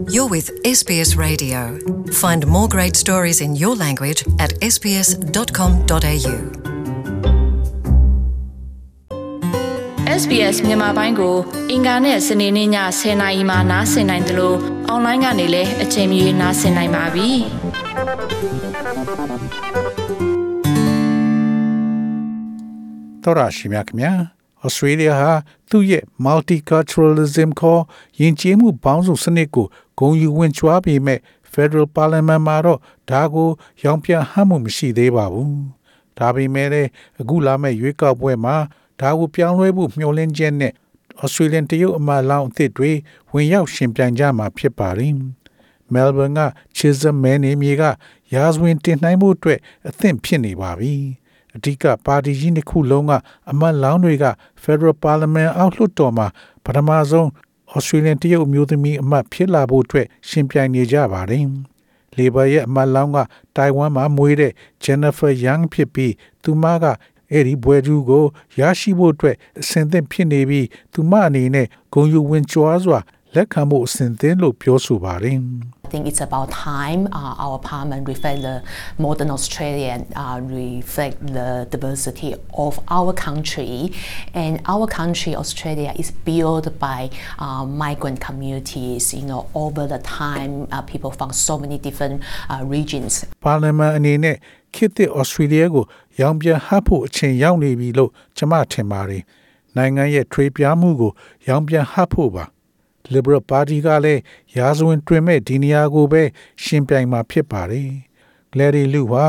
You're with SBS Radio. Find more great stories in your language at sbs.com.au. SBS မြန်မာပိုင်းကိုအင်ကာနဲ့စနေနေ့ည10:00နာရီမှနားဆင်နိုင်တယ်လို့အွန်လိုင်းကနေလည်းအချိန်မီနားဆင်နိုင်ပါပြီ။တော်ရရှိမြခင်ဗျာ။ Australia ဟာသူ့ရဲ့ multiculturalism ခေါ်ယဉ်ကျေးမှုပေါင်းစုံစနစ်ကိုဂုဏ်ယူဝင်ကြွားပေမဲ့ Federal Parliament မှာတော့ဒါကိုရောင်ပြန်ဟမှုမရှိသေးပါဘူး။ဒါပေမဲ့လည်းအခုလာမယ့်ရွေးကောက်ပွဲမှာဒါကိုပြောင်းလဲဖို့မျှော်လင့်ချက်နဲ့ Australian တရုတ်အမတ်လောင်းအသစ်တွေဝင်ရောက်ရှင်ပြိုင်ကြမှာဖြစ်ပါတယ်။ Melbourne က Chisholm မဲနေမြေကရာဇဝင်တင်နှိုင်းမှုအတွက်အသင့်ဖြစ်နေပါပြီ။ အဓိကပါတီကြီးတစ်ခုလုံးကအမတ်လောင်းတွေက Federal Parliament အောက်လွှတ်တော်မှာပထမဆုံး Australian တရုတ်အမျိုးသမီးအမတ်ဖြစ်လာဖို့အတွက်ရှင်ပြိုင်နေကြပါတယ်။ Labor ရဲ့အမတ်လောင်းကတိုင်ဝမ်မှာမွေးတဲ့ Jennifer Young ဖြစ်ပြီးသူမကအဲ့ဒီဘွဲကျူးကိုရရှိဖို့အတွက်အစဉ်သင့်ဖြစ်နေပြီးသူမအနေနဲ့ဂုံယူဝင်ကြွားစွာလက်ခံမှုအစဉ်သင့်လို့ပြောဆိုပါတယ်။ think it's about time uh, our parliament reflect the modern Australia and uh, reflect the diversity of our country. And our country, Australia, is built by uh, migrant communities. You know, over the time, uh, people from so many different uh, regions. Parliament အနေနဲ့ခေတ်သစ် Australia ကိုရောင်ပြန်ဟပ်ဖို့အချိန်ရောက်နေပြီလို့ကျွန်မထင်ပါတယ်။နိုင်ငံရဲ့ထွေးပြားမှုကိုရောင်ပြန်ဟပ်ဖို့ပါ။ Liberal Party ကလည်းရာဇဝင်တွင်မဲ့ဒီနေရာကိုပဲရှင်ပြိုင်မှာဖြစ်ပါတယ်။ Gladys Liu ဟာ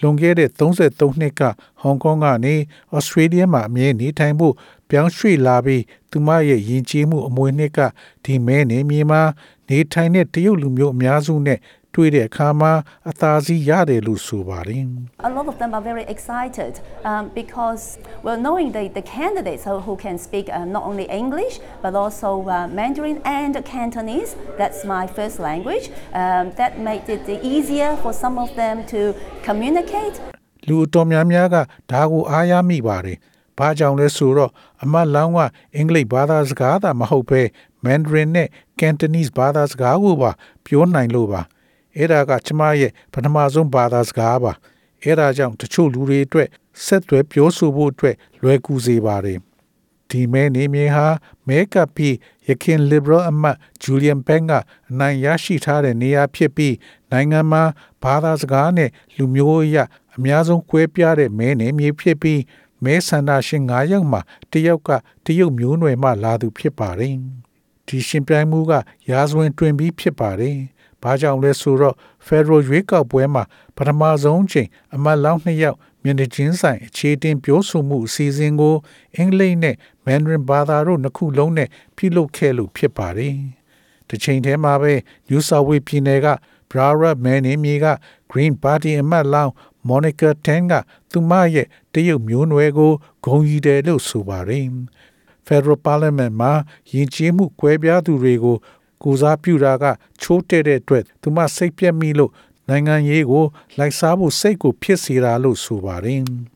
လွန်ခဲ့တဲ့33နှစ်ကဟောင်ကောင်ကနေဩစတြေးလျမှာအမြဲနေထိုင်ဖို့ပြောင်းရွှေ့လာပြီးသူမရဲ့ယဉ်ကျေးမှုအမွေနှစ်ကဒီမဲနေမြေမှာနေထိုင်တဲ့တရုတ်လူမျိုးအများစုနဲ့ တွေ့တဲ့အခါမှာအသာစီးရတယ်လို့ဆိုပါတယ် A lot of them are very excited um, because well knowing the, the candidates who, who can speak uh, not only English but also uh, Mandarin and Cantonese that's my first language um, that made it easier for some of them to communicate လူအတော်များများကဒါကိုအားရမိပါတယ်။ဘာကြောင့်လဲဆိုတော့အမတ်လောင်းကအင်္ဂလိပ်ဘာသာစကားသာမဟုတ်ဘဲ Mandarin နဲ့ Cantonese ဘာသာစကားကိုပါပြောနိုင်လို့ပါ။ အဲ့ဒါကကျမရဲ့ပထမဆုံးဘာသာစကားပါ။အဲ့ဒါကြောင့်တချို့လူတွေအတွက်ဆက်သွယ်ပြောဆိုဖို့အတွက်လွယ်ကူစေပါတယ်။ဒီမဲနေမြေဟာမဲကပ်ပြီးရခင် liberal အမတ်ဂျူလီယန်ပန်ကအနိုင်ရရှိထားတဲ့နေရာဖြစ်ပြီးနိုင်ငံမှာဘာသာစကားနဲ့လူမျိုးအရအများဆုံးကွဲပြားတဲ့မဲနေမြေဖြစ်ပြီးမဲဆန္ဒရှင်9ယောက်မှာတယောက်ကတရုတ်မျိုးနွယ်မှလာသူဖြစ်ပါတယ်။ဒီရှင်ပြိုင်မှုကရာဇဝင်တွင်ပြီးဖြစ်ပါတယ်။ ဘာကြောင့်လဲဆိုတော့ Federal ရွေးကောက်ပွဲမှာပထမဆုံးချိန်အမတ်လောင်းနှစ်ယောက်မျက်နှာချင်းဆိုင်အခြေတင်ပြောဆိုမှုအစီအစဉ်ကိုအင်္ဂလိပ်နဲ့ Mandarin ဘာသာတို့နှစ်ခုလုံးနဲ့ပြုလုပ်ခဲ့လို့ဖြစ်ပါတယ်။တစ်ချိန်တည်းမှာပဲ New South Wales ပြည်နယ်က Brara မဲနေမြေက Green Party အမတ်လောင်း Monica Tan ကသူမရဲ့တရုတ်မျိုးနွယ်ကိုဂုဏ်ယူတယ်လို့ဆိုပါတယ်။ Federal Parliament မှာယဉ်ကျေးမှုကွဲပြားသူတွေကို ကိုစားပြုတာကချိုးတဲ့တဲ့အတွက်သူမစိတ်ပြက်မိလို့နိုင်ငံရေးကိုလိုက်စားဖို့စိတ်ကိုဖြစ်စေတာလို့ဆိုပါတယ်။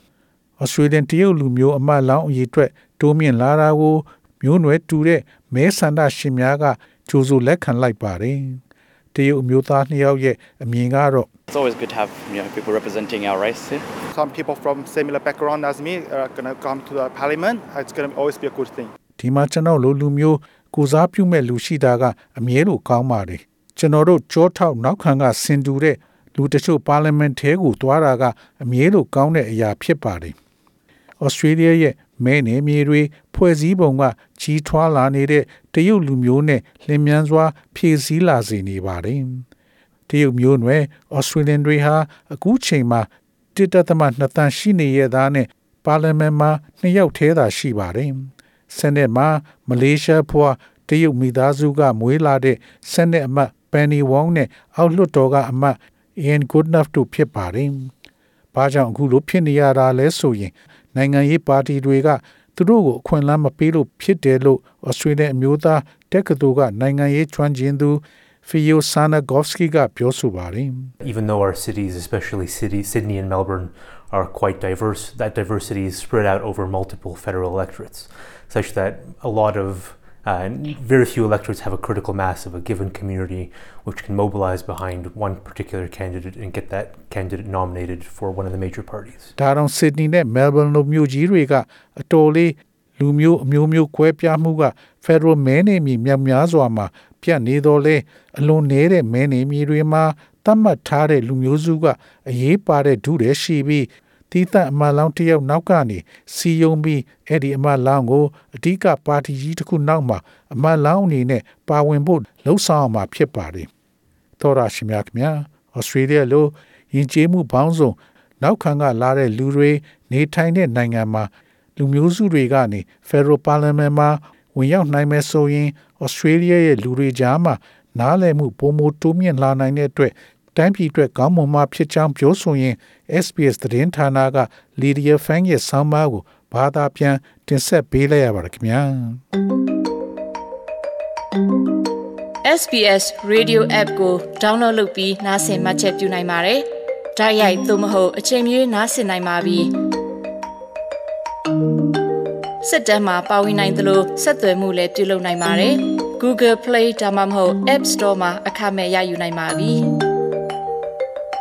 ဩစတြေးလျတရုတ်လူမျိုးအမတ်လောင်းအရေးအတွက်တိုးမြင့်လာတာကို မျိုးနွယ်တူတဲ့မဲဆန္ဒရှင်များကကြိုးစိုးလက်ခံလိုက်ပါတယ်တရုတ်အမျိုးသားနှစ်ယောက်ရဲ့အမြင်ကတော့ It's always good to have you know, people representing our race here. Some people from similar background as me are going to come to the parliament. It's going to always be a good thing. ဒီမှာကျွန်တော်လိုလူမျိုးကိုစားပြုမဲ့လူရှိတာကအမြဲလိုကောင်းပါတယ်ကျွန်တော်တို့ကြောထောက်နောက်ခံကဆင်တူတဲ့လူတချို့ပါလီမန်ထဲကိုသွားတာကအမြဲလိုကောင်းတဲ့အရာဖြစ်ပါတယ် ဩစတြေးလျရဲ့မဲနေမြေတွေဖွဲ့စည်းပုံကကြီးထွားလာနေတဲ့တရုတ်လူမျိုးနဲ့လင်မြန်းစွာ ဖြည့်ဆည်းလာစေနေပါတယ်တရုတ်မျိုးနွယ်ဩစတြေးလျတွေဟာအခုချိန်မှာတစ်တသမနှစ်တန်ရှိနေရသားနဲ့ပါလီမန်မှာနှစ်ယောက်ထဲသာရှိပါတယ်ဆန်နစ်မှာမလေးရှားဖွာတရုတ်မိသားစုကမွေးလာတဲ့ဆန်နစ်အမတ် Penny Wong နဲ့အောက်လွှတ်တော်ကအမတ် Ian Goodenough တို့ဖြစ်ပါတယ်။ဘာကြောင့်အခုလိုဖြစ်နေရတာလဲဆိုရင် နိုင်ငံရေးပါတီတွေကသူတို့ကိုအခွင့်အလမ်းမပေးလို့ဖြစ်တယ်လို့ဩစတြေးလျအမျိုးသားတက္ကသိုလ်ကနိုင်ငံရေးကျွမ်းကျင်သူ Fio Sanagovsky ကပြောဆိုပါတယ်။ even though our cities, especially city, Sydney and Melbourne, are quite diverse, that diversity is spread out over multiple federal electorates, such that a lot of uh, very few electorates have a critical mass of a given community which can mobilize behind one particular candidate and get that candidate nominated for one of the major parties. ဒါတော့ Sydney နဲ့ Melbourne လိုမြို့ကြီးတွေကအတော်လေးလူမျိုးအမျိုးမျိုးကွဲပြားမှုက Federal မဲနေမီမြောက်များစွာမှာပြတ်နေတော့လေအလွန်နေတဲ့မဲနေမီတွေမှာသတ်မှတ်ထားတဲ့လူမျိုးစုကအရေးပါတဲ့ဒုတဲ့ရှိပြီး တီးသန့်အမတ်လောင်းတစ်ယောက်နောက်ကနေစီယုံပြီးအဲ့ဒီအမတ်လောင်းကိုအဓိကပါတီကြီးတစ်ခုနောက်မှာအမတ်လောင်းအနေနဲ့ပါဝင်ဖို့လှုံ့ဆော်မှာဖြစ်ပါတယ်။သောရရှိမြခင်ဗျာဩစတြေးလျလိုယဉ်ကျေးမှုပေါင်းစုံနောက်ခံကလာတဲ့လူတွေနေထိုင်တဲ့နိုင်ငံမှာလူမျိုးစုတွေကနေ Federal Parliament မှာဝင်ရောက်နိုင်မယ်ဆိုရင် Australia ရဲ့လူတွေကြားမှာနားလည်မှုပုံမတိုးမြင့်လာနိုင်တဲ့အတွက် တိုင်းပြည်အတွက်ကောင်းမွန်မှဖြစ်ကြောင်းပြောဆိုရင် SBS သတင်းဌာနက Lydia Fang ရဲ့ဆောင်းပါးကိုဘာသာပြန်တင်ဆက်ပေးလိုက်ရပါတယ်ခင်ဗျာ SBS Radio App ကို download လုပ်ပြီးနားဆင်မှတ်ချက်ပြုနိုင်ပါတယ်။ဒါရိုက်သို့မဟုတ်အချိန်မီနားဆင်နိုင်ပါပြီ။စက်တမ်းမှာပါဝင်နိုင်သလိုဆက်သွယ်မှုလည်းပြုလုပ်နိုင်ပါတယ်။ Google Play ဒါမှမဟုတ် App Store မှာအခမဲ့ရယူနိုင်ပါပြီ။